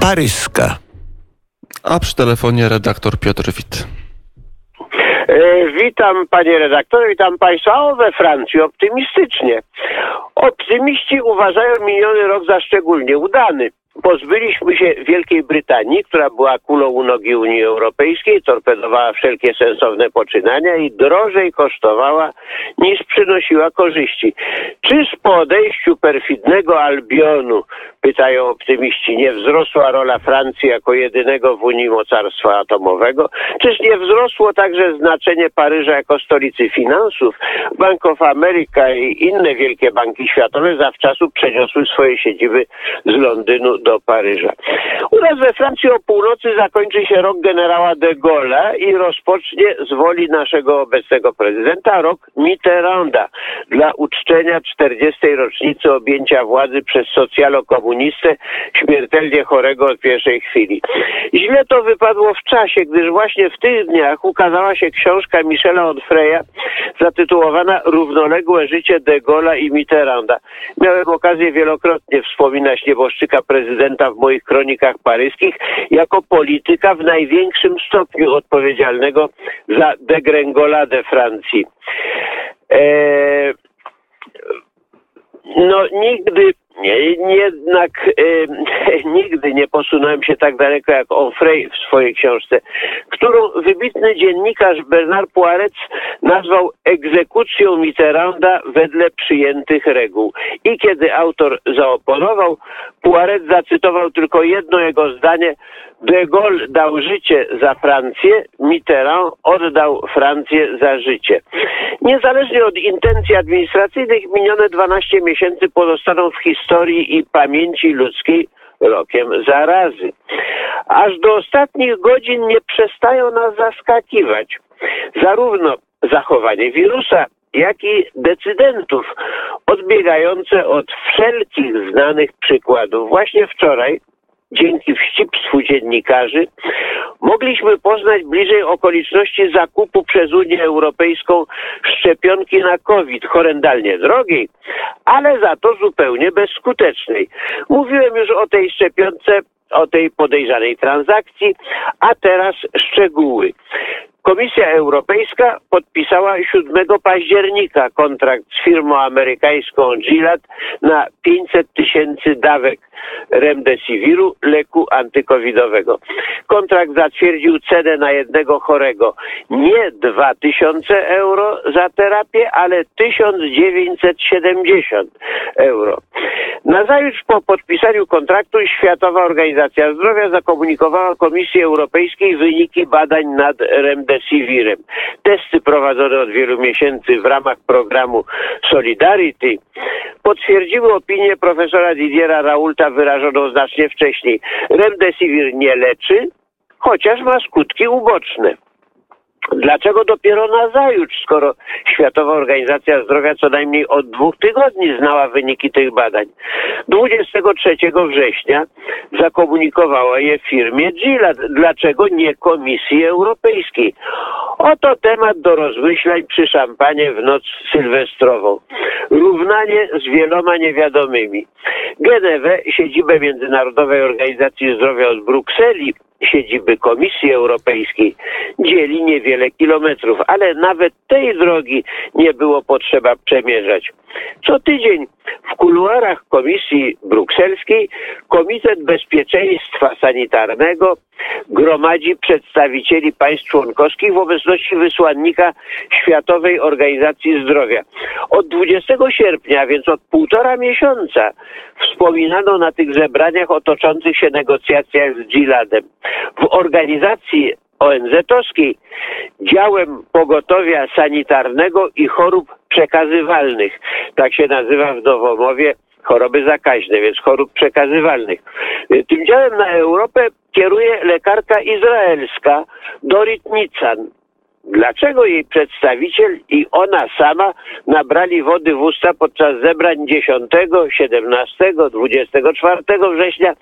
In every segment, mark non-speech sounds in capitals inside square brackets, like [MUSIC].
Paryska. A przy telefonie redaktor Piotr Wit. Witam panie redaktorze, witam państwa. O, we Francji optymistycznie. Optymiści uważają miniony rok za szczególnie udany. Pozbyliśmy się Wielkiej Brytanii, która była kulą u nogi Unii Europejskiej, torpedowała wszelkie sensowne poczynania i drożej kosztowała niż przynosiła korzyści. Czyż po odejściu perfidnego Albionu, pytają optymiści, nie wzrosła rola Francji jako jedynego w Unii mocarstwa atomowego? Czyż nie wzrosło także znaczenie Paryża jako stolicy finansów? Bank of America i inne wielkie banki światowe zawczasu przeniosły swoje siedziby z Londynu do Paryża. U nas we Francji o północy zakończy się rok generała de Gaulle'a i rozpocznie z woli naszego obecnego prezydenta rok Mitterranda dla uczczenia 40. rocznicy objęcia władzy przez socjalokomunistę śmiertelnie chorego od pierwszej chwili. Źle to wypadło w czasie, gdyż właśnie w tych dniach ukazała się książka Michela Onfreya zatytułowana Równoległe życie de Gaulle'a i Mitterranda. Miałem okazję wielokrotnie wspominać nieboszczyka prezydenta w moich kronikach paryskich jako polityka w największym stopniu odpowiedzialnego za degrengoladę Francji. Eee, no nigdy jednak e, [LAUGHS] nigdy nie posunąłem się tak daleko jak Onfray w swojej książce, którą wybitny dziennikarz Bernard Poiret nazwał egzekucją Mitterranda wedle przyjętych reguł. I kiedy autor zaoponował, Poiret zacytował tylko jedno jego zdanie De Gaulle dał życie za Francję, Mitterrand oddał Francję za życie. Niezależnie od intencji administracyjnych, minione 12 miesięcy pozostaną w historii i pamięci ludzkiej rokiem zarazy. Aż do ostatnich godzin nie przestają nas zaskakiwać. Zarówno zachowanie wirusa, jak i decydentów odbiegające od wszelkich znanych przykładów. Właśnie wczoraj dzięki wścibstwu dziennikarzy mogliśmy poznać bliżej okoliczności zakupu przez Unię Europejską szczepionki na COVID, horrendalnie drogiej, ale za to zupełnie bezskutecznej. Mówiłem już o tej szczepionce o tej podejrzanej transakcji, a teraz szczegóły. Komisja Europejska podpisała 7 października kontrakt z firmą amerykańską Gilead na 500 tysięcy dawek remdesiviru, leku antykowidowego. Kontrakt zatwierdził cenę na jednego chorego nie 2000 euro za terapię, ale 1970 euro. Nazajutrz po podpisaniu kontraktu Światowa Organizacja Zdrowia zakomunikowała Komisji Europejskiej wyniki badań nad remdesivirem. Testy prowadzone od wielu miesięcy w ramach programu Solidarity potwierdziły opinię profesora Didiera Raulta wyrażoną znacznie wcześniej. Remdesivir nie leczy, chociaż ma skutki uboczne. Dlaczego dopiero na zajutrz, skoro Światowa Organizacja Zdrowia co najmniej od dwóch tygodni znała wyniki tych badań? 23 września zakomunikowała je firmie Gilead. Dlaczego nie Komisji Europejskiej? Oto temat do rozmyślań przy szampanie w noc sylwestrową. Równanie z wieloma niewiadomymi. Genewę, siedzibę Międzynarodowej Organizacji Zdrowia od Brukseli, siedziby Komisji Europejskiej dzieli niewiele kilometrów, ale nawet tej drogi nie było potrzeba przemierzać. Co tydzień w kuluarach Komisji Brukselskiej Komitet Bezpieczeństwa Sanitarnego gromadzi przedstawicieli państw członkowskich w obecności wysłannika Światowej Organizacji Zdrowia. Od 20 sierpnia, więc od półtora miesiąca, wspominano na tych zebraniach o toczących się negocjacjach z Giladem. W organizacji ONZ-owskiej działem pogotowia sanitarnego i chorób przekazywalnych. Tak się nazywa w Nowomowie choroby zakaźne, więc chorób przekazywalnych. Tym działem na Europę kieruje lekarka izraelska Dorit Nican. Dlaczego jej przedstawiciel i ona sama nabrali wody w usta podczas zebrań 10, 17, 24 września,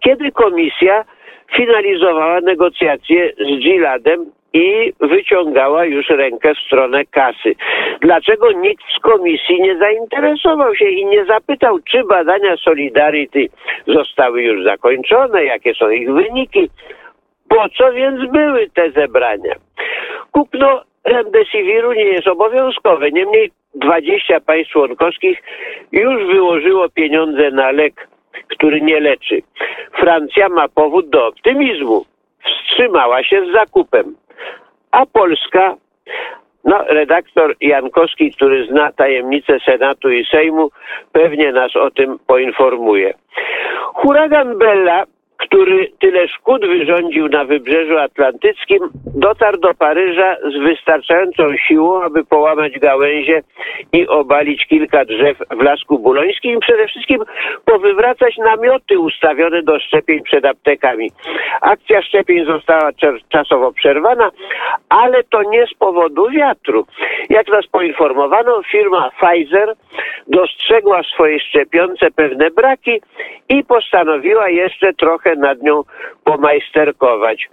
kiedy komisja finalizowała negocjacje z Giladem i wyciągała już rękę w stronę kasy. Dlaczego nikt z komisji nie zainteresował się i nie zapytał, czy badania Solidarity zostały już zakończone, jakie są ich wyniki? Po co więc były te zebrania? Kupno remdesiviru nie jest obowiązkowe. Niemniej 20 państw członkowskich już wyłożyło pieniądze na lek, który nie leczy. Francja ma powód do optymizmu. Wstrzymała się z zakupem. A Polska, no redaktor Jankowski, który zna tajemnice Senatu i Sejmu, pewnie nas o tym poinformuje. Huragan Bella który tyle szkód wyrządził na wybrzeżu atlantyckim, dotarł do Paryża z wystarczającą siłą, aby połamać gałęzie i obalić kilka drzew w Lasku Bulońskim i przede wszystkim powywracać namioty ustawione do szczepień przed aptekami. Akcja szczepień została czasowo przerwana, ale to nie z powodu wiatru. Jak nas poinformowano, firma Pfizer dostrzegła w swojej szczepionce pewne braki i postanowiła jeszcze trochę nad nią pomajsterkować.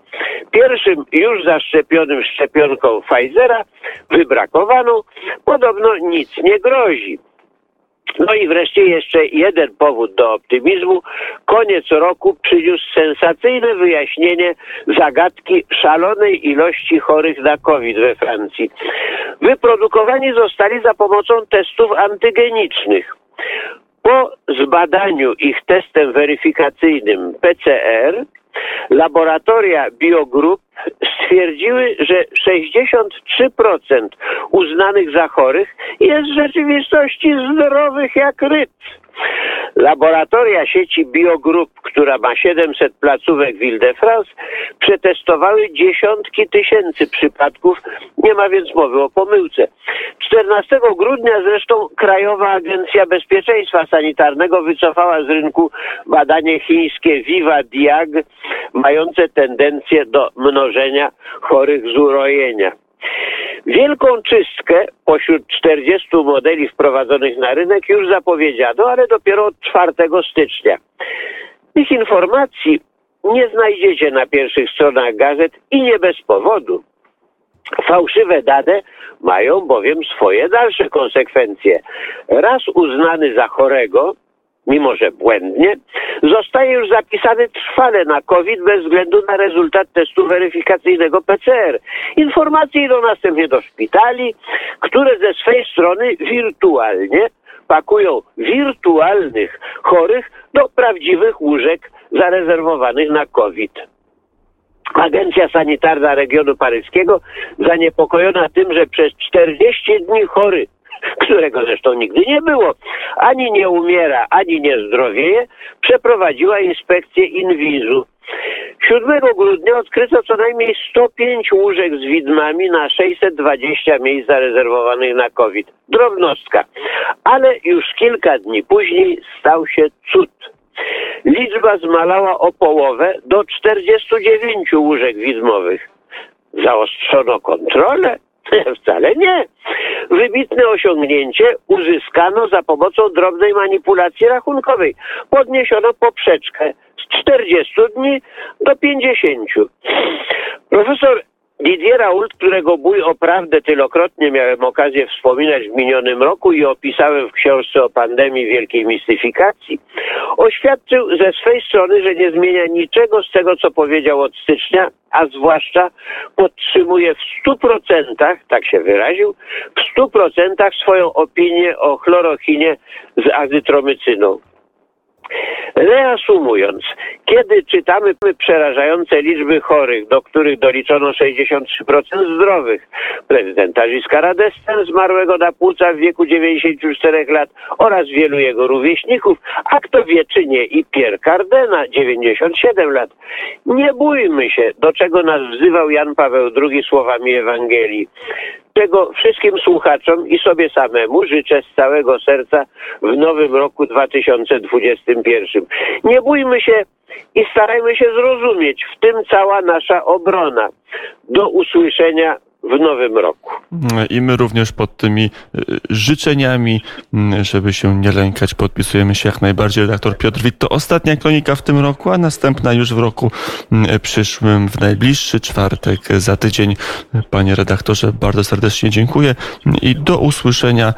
Pierwszym już zaszczepionym szczepionką Pfizera wybrakowano, podobno nic nie grozi. No i wreszcie jeszcze jeden powód do optymizmu. Koniec roku przyniósł sensacyjne wyjaśnienie zagadki szalonej ilości chorych na COVID we Francji. Wyprodukowani zostali za pomocą testów antygenicznych. Po zbadaniu ich testem weryfikacyjnym PCR, laboratoria Biogroup stwierdziły, że 63% uznanych za chorych jest w rzeczywistości zdrowych jak ryb. Laboratoria sieci Biogroup, która ma 700 placówek w Ile-de-France, przetestowały dziesiątki tysięcy przypadków. Nie ma więc mowy o pomyłce. 14 grudnia zresztą Krajowa Agencja Bezpieczeństwa Sanitarnego wycofała z rynku badanie chińskie Viva Diag, mające tendencję do mnożenia chorych z urojenia. Wielką czystkę pośród 40 modeli wprowadzonych na rynek już zapowiedziano, ale dopiero od 4 stycznia. Tych informacji nie znajdziecie na pierwszych stronach gazet i nie bez powodu. Fałszywe dane mają bowiem swoje dalsze konsekwencje. Raz uznany za chorego, mimo że błędnie, zostaje już zapisany trwale na COVID bez względu na rezultat testu weryfikacyjnego PCR. Informacje idą następnie do szpitali, które ze swej strony wirtualnie pakują wirtualnych chorych do prawdziwych łóżek zarezerwowanych na COVID. Agencja Sanitarna Regionu Paryskiego zaniepokojona tym, że przez 40 dni chory którego zresztą nigdy nie było, ani nie umiera, ani nie zdrowieje, przeprowadziła inspekcję inwizu. 7 grudnia odkryto co najmniej 105 łóżek z widmami na 620 miejsc zarezerwowanych na COVID. Drobnostka. Ale już kilka dni później stał się cud. Liczba zmalała o połowę do 49 łóżek widmowych. Zaostrzono kontrolę? [LAUGHS] Wcale nie. Wybitne osiągnięcie uzyskano za pomocą drobnej manipulacji rachunkowej. Podniesiono poprzeczkę z 40 dni do 50. Profesor Didier Raoult, którego bój o prawdę tylokrotnie miałem okazję wspominać w minionym roku i opisałem w książce o pandemii wielkiej mistyfikacji, oświadczył ze swej strony, że nie zmienia niczego z tego, co powiedział od stycznia, a zwłaszcza podtrzymuje w stu procentach, tak się wyraził, w stu procentach swoją opinię o chlorochinie z azytromycyną. Reasumując, kiedy czytamy przerażające liczby chorych, do których doliczono 63% zdrowych, prezydenta Giscard d'Estaing zmarłego na płuca w wieku 94 lat oraz wielu jego rówieśników, a kto wie czy nie i Pierre Cardena, 97 lat. Nie bójmy się, do czego nas wzywał Jan Paweł II słowami Ewangelii czego wszystkim słuchaczom i sobie samemu życzę z całego serca w nowym roku 2021. Nie bójmy się i starajmy się zrozumieć, w tym cała nasza obrona. Do usłyszenia w nowym roku. I my również pod tymi y, życzeniami, mm, żeby się nie lękać, podpisujemy się jak najbardziej. Redaktor Piotr Wit to ostatnia kronika w tym roku, a następna już w roku mm, przyszłym, w najbliższy czwartek za tydzień. Panie redaktorze, bardzo serdecznie dziękuję i do usłyszenia